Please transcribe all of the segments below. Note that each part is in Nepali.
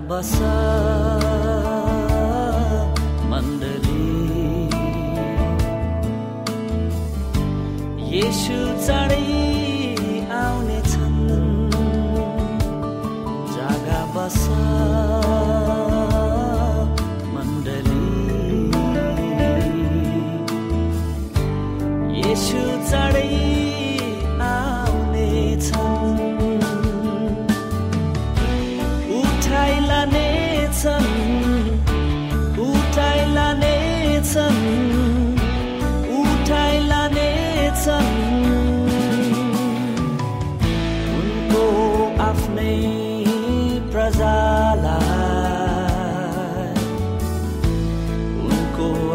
बस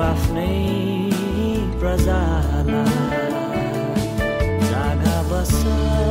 आफ्नै प्रजालाई जागा बसा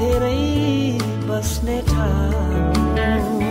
धेरै बस्ने ठाउँ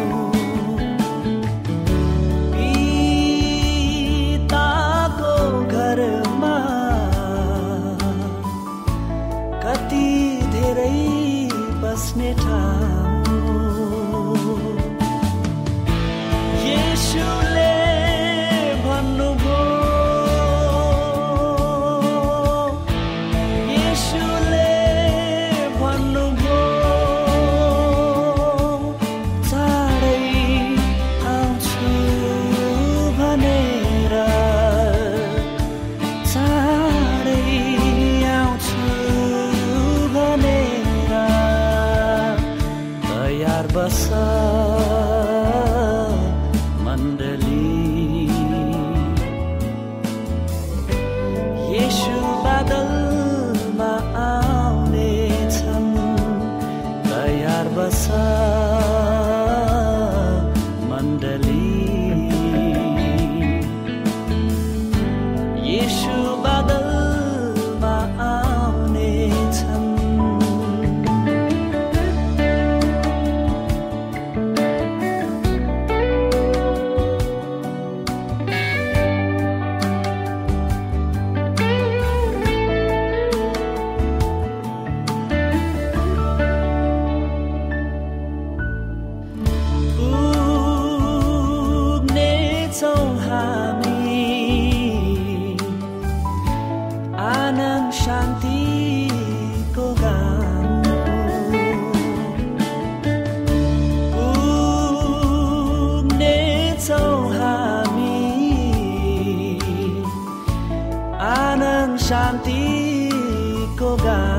Cantik kok ga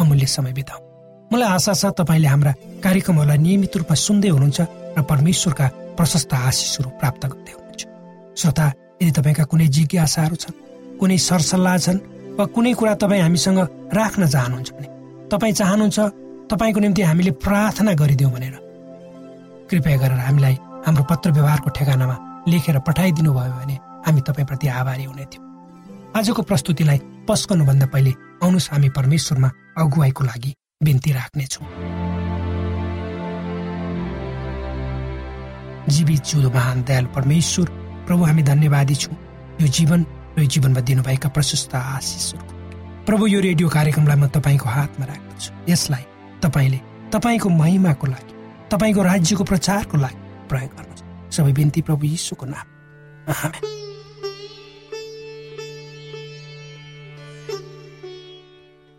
अमूल्य समय बिताउ मलाई आशा छ तपाईँले हाम्रा कार्यक्रमहरूलाई नियमित रूपमा सुन्दै हुनुहुन्छ र परमेश्वरका प्रशस्त आशिषहरू प्राप्त गर्दै हुनुहुन्छ। श्रोता यदि तपाईँका कुनै जिज्ञासाहरू छन् कुनै सरसल्लाह छन् वा कुनै कुरा तपाईँ हामीसँग राख्न चाहनुहुन्छ भने तपाईँ चाहनुहुन्छ तपाईँको निम्ति हामीले प्रार्थना गरिदिउँ भनेर। कृपया गरेर हामीलाई हाम्रो पत्र व्यवहारको ठेगानामा लेखेर पठाइदिनु भयो भने हामी तपाईँप्रति आभारी हुने थियौँ आजको प्रस्तुतिलाई पस्कनुभन्दा पहिले आउनुहोस् हामी परमेश्वरमा अगुवाईको लागि बिन्ती राख्नेछौँ। जीवित जिउँदो महान दयालु परमेश्वर प्रभु हामी धन्यवादी छौँ। यो जीवन र जीवनमा दिनुभएका प्रशस्त आशिषहरू प्रभु यो रेडियो कार्यक्रमलाई म तपाईँको हातमा राख्दछु। यसलाई तपाईँले तपाईँको महिमाको लागि तपाईँको राज्यको प्रचारको लागि प्रयोग गर्नुहोस्। सबै बिन्ती प्रभु यीशुको नाम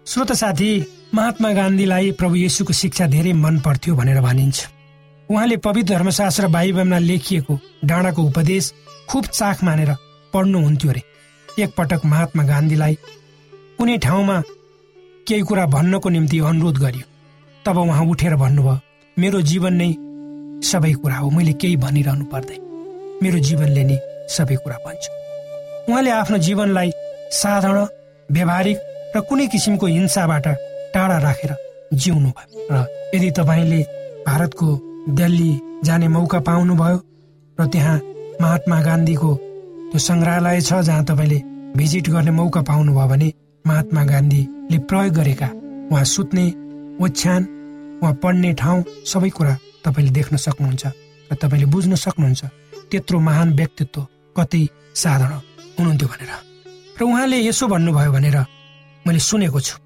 श्रोत साथी महात्मा गान्धीलाई प्रभु येशूको शिक्षा धेरै मन पर्थ्यो भनेर भनिन्छ। उहाँले पवित्र धर्मशास्त्र बाइबलमा लेखिएको डाँडाको उपदेश खुब चाख मानेर पढ्नुहुन्थ्यो अरे एकपटक महात्मा गान्धीलाई कुनै ठाउँमा केही कुरा भन्नको निम्ति अनुरोध गरियो। तब उहाँ उठेर भन्नुभयो मेरो जीवन नै सबै कुरा हो मैले केही भनिरहनु पर्दैन। मेरो जीवनले नै सबै कुरा भन्छ। उहाँले आफ्नो जीवनलाई साधारण व्यावहारिक र कुनै किसिमको हिंसाबाट टाढा राखेर जिउनु भयो। र यदि तपाईँले भारतको दिल्ली जाने मौका पाउनुभयो र त्यहाँ महात्मा गान्धीको त्यो सङ्ग्रहालय छ जहाँ तपाईँले भिजिट गर्ने मौका पाउनुभयो भने महात्मा गान्धीले प्रयोग गरेका उहाँ सुत्ने ओछ्यान उहाँ पढ्ने ठाउँ सबै कुरा तपाईँले देख्न सक्नुहुन्छ र तपाईँले बुझ्न सक्नुहुन्छ। त्यत्रो महान व्यक्तित्व कति साधारण हुनुहुन्थ्यो भनेर। र उहाँले यसो भन्नुभयो भनेर मैले सुनेको छु।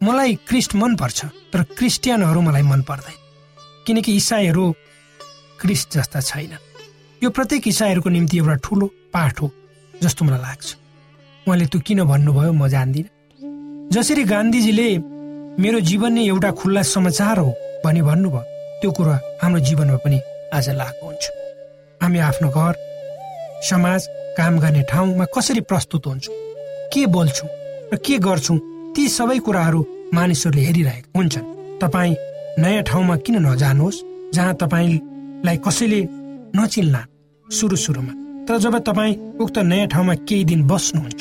मलाई क्रिस्ट मनपर्छ तर क्रिस्टियनहरू मलाई मन पर्दैन किनकि इसाईहरू क्रिस्ट जस्ता छैन। यो प्रत्येक इसाईहरूको निम्ति एउटा ठुलो पाठ हो जस्तो मलाई लाग्छ। उहाँले त्यो किन भन्नुभयो म जान्दिनँ। जसरी गान्धीजीले मेरो जीवन नै एउटा खुल्ला समाचार हो भनी भन्नुभयो त्यो कुरा हाम्रो जीवनमा पनि आज लागु हुन्छ। हामी आफ्नो घर समाज काम गर्ने ठाउँमा कसरी प्रस्तुत हुन्छौँ? के बोल्छौँ? र के गर्छौँ? ती सबै कुराहरू मानिसहरूले हेरिरहेका हुन्छन्। तपाईँ नयाँ ठाउँमा किन नजानुहोस् जहाँ तपाईँलाई कसैले नचिन्ला सुरु सुरुमा। तर जब तपाईँ उक्त नयाँ ठाउँमा केही दिन बस्नुहुन्छ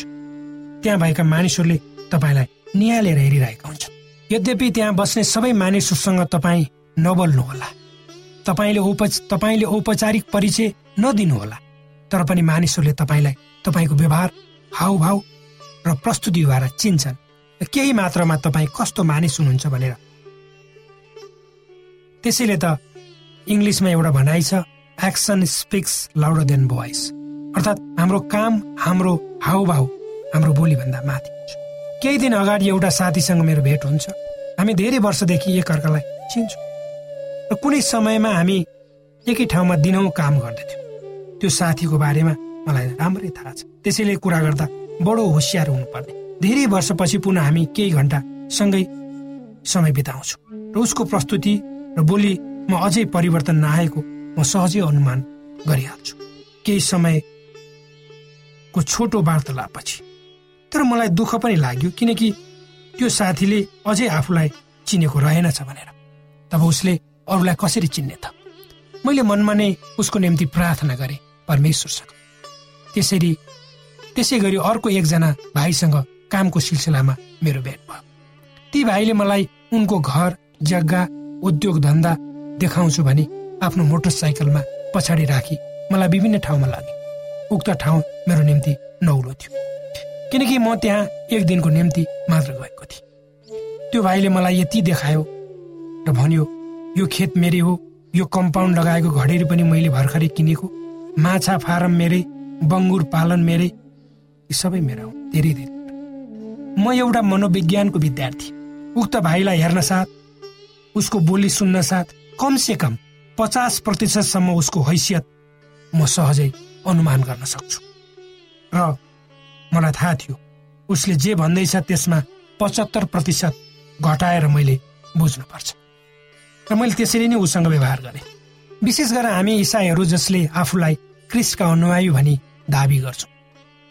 त्यहाँ भएका मानिसहरूले तपाईँलाई निहालेर हेरिरहेका हुन्छन्। यद्यपि त्यहाँ बस्ने सबै मानिसहरूसँग तपाईँ नबोल्नुहोला। तपाईँले औपच तपाईँले औपचारिक परिचय नदिनुहोला। तर पनि मानिसहरूले तपाईँलाई तपाईँको व्यवहार हावभाव र प्रस्तुतिद्वारा चिन्छन्। र केही मात्रामा तपाईँ कस्तो मानिस हुनुहुन्छ भनेर। त्यसैले त इङ्ग्लिसमा एउटा भनाइ छ action speaks louder than voice अर्थात् हाम्रो काम हाम्रो हावभाव हाम्रो बोलीभन्दा माथि केही दिन अगाडि एउटा साथीसँग मेरो भेट हुन्छ। हामी धेरै वर्षदेखि एकअर्कालाई चिन्छौँ। र कुनै समयमा हामी एकै ठाउँमा दिनौँ काम गर्दथ्यौँ। त्यो साथीको बारेमा मलाई राम्रै थाहा छ। त्यसैले कुरा गर्दा बडो होसियार हुनुपर्ने। धेरै वर्षपछि पुनः हामी केही घन्टा सँगै समय बिताउँछौँ। र उसको प्रस्तुति र बोलीमा अझै परिवर्तन नआएको म सहजै अनुमान गरिहाल्छु। केही समयको छोटो वार्तालापपछि। तर मलाई दुःख पनि लाग्यो किनकि त्यो साथीले अझै आफूलाई चिनेको रहेनछ भनेर। तब उसले अरूलाई कसरी चिन्ने त? मैले मनमा नै उसको निम्ति प्रार्थना गरेँ परमेश्वरसँग। त्यसरी त्यसै गरी अर्को एकजना भाइसँग कामको सिलसिलामा मेरो भेट भयो। ती भाइले मलाई उनको घर जग्गा उद्योग धन्दा देखाउँछु भने आफ्नो मोटरसाइकलमा पछाडि राखी मलाई विभिन्न ठाउँमा लागे। उक्त ठाउँ मेरो निम्ति नौलो थियो। किनकि म त्यहाँ एक दिनको निम्ति मात्र गएको थिएँ। त्यो भाइले मलाई यति देखायो र भन्यो यो खेत मेरै हो यो कम्पाउन्ड लगाएको घडेरी पनि मैले भर्खरै किनेको। माछा फारम मेरै बङ्गुर पालन मेरै यी सबै मेरा हुन् धेरै धेरै। म एउटा मनोविज्ञानको विद्यार्थी। उक्त भाइलाई हेर्न साथ उसको बोली सुन्न साथ कमसे कम पचास प्रतिशतसम्म उसको हैसियत म सहजै अनुमान गर्न सक्छु। र मलाई थाहा थियो उसले जे भन्दैछ त्यसमा पचहत्तर प्रतिशत घटाएर मैले बुझ्नुपर्छ। र मैले त्यसरी नै उसँग व्यवहार गरेँ। विशेष गरेर हामी इसाईहरू जसले आफूलाई क्रिसका अनुयायी भनी दावी गर्छौँ।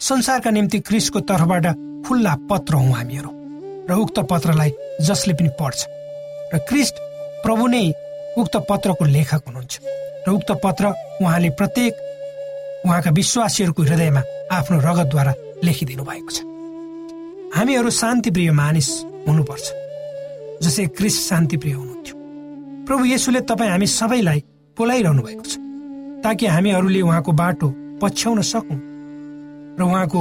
संसारका निम्ति क्रिसको तर्फबाट खुल्ला पत्र हौ हामीहरू। र उक्त पत्रलाई जसले पनि पढ्छ। र क्रिस्ट प्रभु नै उक्त पत्रको लेखक हुनुहुन्छ। र उक्त पत्र उहाँले प्रत्येक उहाँका विश्वासीहरूको हृदयमा आफ्नो रगतद्वारा लेखिदिनु भएको छ। हामीहरू शान्तिप्रिय मानिस हुनुपर्छ। जसै क्रिस शान्तिप्रिय हुनुहुन्थ्यो। प्रभु येसुले तपाईँ हामी सबैलाई बोलाइरहनु भएको छ। ताकि हामीहरूले उहाँको बाटो पछ्याउन सकौँ। र उहाँको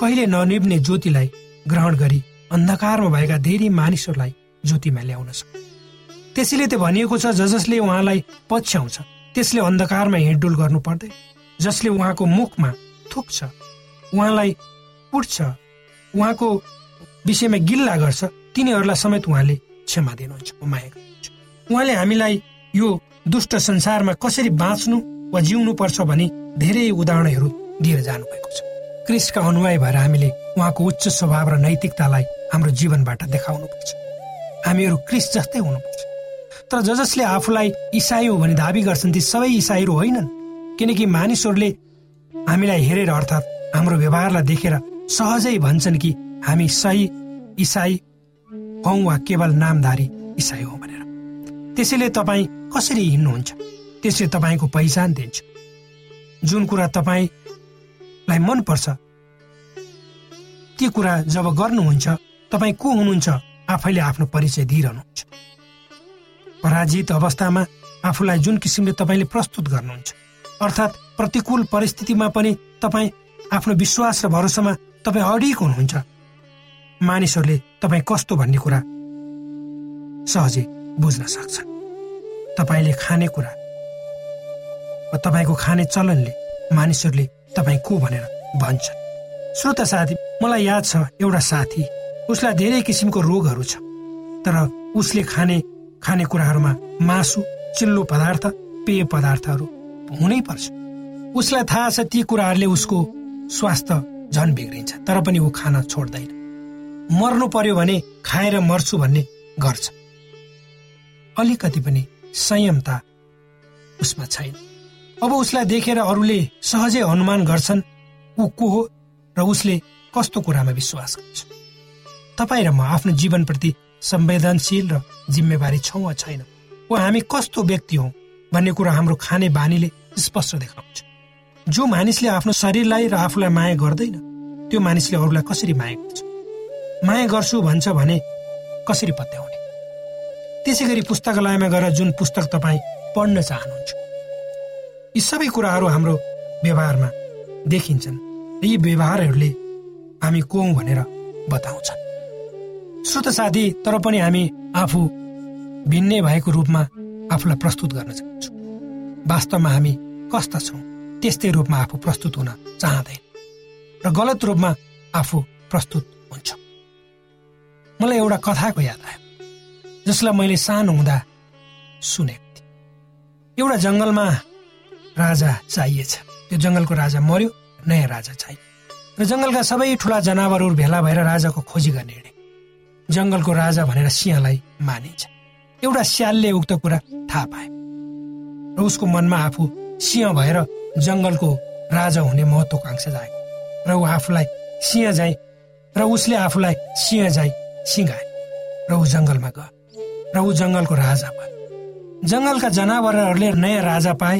कहिले ननिब्ने ज्योतिलाई ग्रहण गरी अन्धकारमा भएका धेरै मानिसहरूलाई ज्योतिमा ल्याउन सक्छ। त्यसैले त भनिएको छ ज जसले उहाँलाई पछ्याउँछ त्यसले अन्धकारमा हिँडडुल गर्नु पर्दैन। जसले उहाँको मुखमा थुक्छ उहाँलाई उठ्छ उहाँको विषयमा गिल्ला गर्छ तिनीहरूलाई समेत उहाँले क्षमा दिनुहुन्छ उहाँले हामीलाई यो दुष्ट संसारमा कसरी बाँच्नु वा जिउनु पर्छ भनी धेरै उदाहरणहरू दिएर जानुभएको छ। क्रिस्टका अनुयायी भएर हामीले उहाँको उच्च स्वभाव र नैतिकतालाई हाम्रो जीवनबाट देखाउनुपर्छ। हामीहरू क्रिस जस्तै हुनुपर्छ। तर ज जसले आफूलाई इसाई हो भने दावी गर्छन् ती सबै इसाईहरू होइनन्। किनकि मानिसहरूले हामीलाई हेरेर अर्थात् हाम्रो व्यवहारलाई देखेर सहजै भन्छन् कि हामी सही इसाई हौ वा केवल नामधारी इसाई हो भनेर। त्यसैले तपाईँ कसरी हिँड्नुहुन्छ? त्यसले तपाईँको पहिचान दिन्छ। जुन कुरा तपाईँ लाई मनपर्छ। ती कुरा जब गर्नुहुन्छ तपाईँ को हुनुहुन्छ आफैले आफ्नो परिचय दिइरहनुहुन्छ। पराजित अवस्थामा आफूलाई जुन किसिमले तपाईँले प्रस्तुत गर्नुहुन्छ अर्थात् प्रतिकूल परिस्थितिमा पनि तपाईँ आफ्नो विश्वास र भरोसामा तपाईँ अडिक हुनुहुन्छ। मानिसहरूले तपाईँ कस्तो भन्ने कुरा सहजै बुझ्न सक्छ। तपाईँले खाने कुरा तपाईँको खाने चलनले मानिसहरूले तपाईँ को भनेर भन्छन् श्रोता साथी मलाई याद छ एउटा साथी। उसलाई धेरै किसिमको रोगहरू छ। तर उसले खाने खाने कुराहरूमा मासु चिल्लो पदार्थ पेय पदार्थहरू हुनै पर्छ। उसलाई थाहा छ ती कुराहरूले उसको स्वास्थ्य झन बिग्रिन्छ तर पनि ऊ खान छोड्दैन। मर्नु पर्यो भने खाएर मर्छु भन्ने गर्छ। अलिकति पनि संयमता उसमा छैन। अब उसलाई देखेर अरूले सहजै अनुमान गर्छन् ऊ को हो? र उसले कस्तो कुरामा विश्वास गर्छ। तपाईँ र म आफ्नो जीवनप्रति संवेदनशील र जिम्मेवारी छौँ वा छैन? वा हामी कस्तो व्यक्ति हौ भन्ने कुरा हाम्रो खाने बानीले स्पष्ट देखाउँछ। जो मानिसले आफ्नो शरीरलाई र आफूलाई माया गर्दैन त्यो मानिसले अरूलाई कसरी माया गर्छ? माया गर्छु भन्छ भने कसरी पत्याउने? त्यसै गरी पुस्तकालयमा गएर जुन पुस्तक तपाईँ पढ्न चाहनुहुन्छ यी सबै कुराहरू हाम्रो व्यवहारमा देखिन्छन् यी व्यवहारहरूले हामी को भनेर बताउँछन्। श्रोत साथी तर पनि हामी आफू भिन्नै भएको रूपमा आफूलाई प्रस्तुत गर्न चाहन्छौँ। वास्तवमा हामी कस्ता छौँ त्यस्तै रूपमा आफू प्रस्तुत हुन चाहँदैन र गलत रूपमा आफू प्रस्तुत हुन्छ। मलाई एउटा कथाको याद आयो जसलाई मैले सानो हुँदा सुनेको थिएँ। एउटा जङ्गलमा राजा चाहिएछ त्यो जङ्गलको राजा मर्यो नयाँ राजा चाहियो र जङ्गलका सबै ठुला जनावरहरू भेला भएर राजाको खोजी गर्ने हिँडे। जङ्गलको राजा भनेर सिंहलाई मानिन्छ। एउटा स्यालले उक्त कुरा थाहा पाए। र उसको मनमा आफू सिंह भएर जङ्गलको राजा हुने महत्वाकांक्षा जागे र ऊ आफूलाई सिंह जाइ र उसले आफूलाई सिंह जाइ सिँगाए र ऊ जङ्गलमा गयो। र ऊ जङ्गलको राजा भयो। जङ्गलका जनावरहरूले नयाँ राजा पाए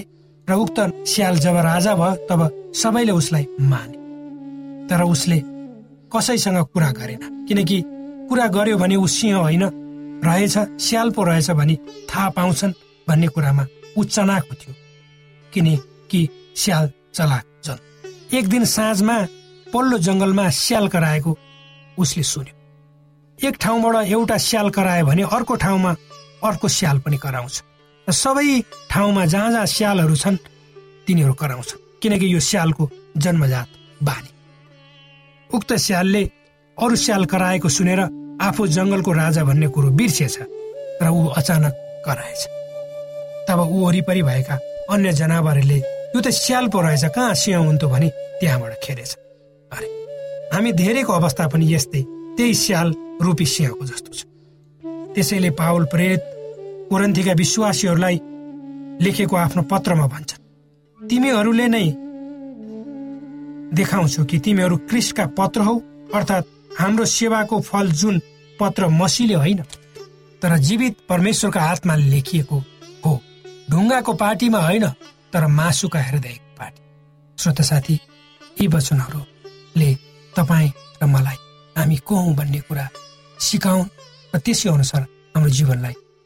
र उक्त स्याल जब राजा भयो तब सबैले उसलाई माने। तर उसले कसैसँग कुरा गरेन। किनकि कुरा गर्यो भने ऊ सिंह होइन रहेछ स्याल पो रहेछ भने थाहा पाउँछन् भन्ने कुरामा ऊ चनाको थियो। किनकि स्याल चलाक जन। एक दिन साँझमा पल्लो जङ्गलमा स्याल कराएको उसले सुन्यो। एक ठाउँबाट एउटा स्याल करायो भने अर्को ठाउँमा अर्को स्याल पनि कराउँछ। सबै ठाउँमा जहाँ जहाँ स्यालहरू छन् तिनीहरू कराउँछन्। किनकि यो स्यालको जन्मजात बानी। उक्त स्यालले अरू स्याल कराएको सुनेर आफू जङ्गलको राजा भन्ने कुरो बिर्सिएछ र ऊ अचानक कराएछ। तब ऊ वरिपरि भएका अन्य जनावरहरूले यो त स्याल पो रहेछ कहाँ सिंह हुन्थ्यो भने त्यहाँबाट खेरेछ अरे हामी धेरैको अवस्था पनि यस्तै त्यही स्याल रूपी सिंहको जस्तो छ। त्यसैले पावल प्रेत कोरन्थीका विश्वासीहरूलाई लेखेको आफ्नो पत्रमा भन्छन्। तिमीहरूले नै देखाउँछौ कि तिमीहरू क्रिस्टका पत्र हौ अर्थात् हाम्रो सेवाको फल जुन पत्र मसिले होइन तर जीवित परमेश्वरका आत्माले लेखिएको हो। ढुङ्गाको पार्टीमा होइन तर मासुका हृदयको पार्टी श्रोत साथी यी वचनहरूले तपाईँ र मलाई हामी को हौँ भन्ने कुरा सिकाउन् र त्यसै अनुसार हाम्रो जीवनलाई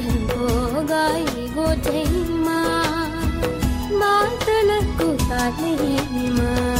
बेथलेहमको गाई गोठैमा मातलको तालैमा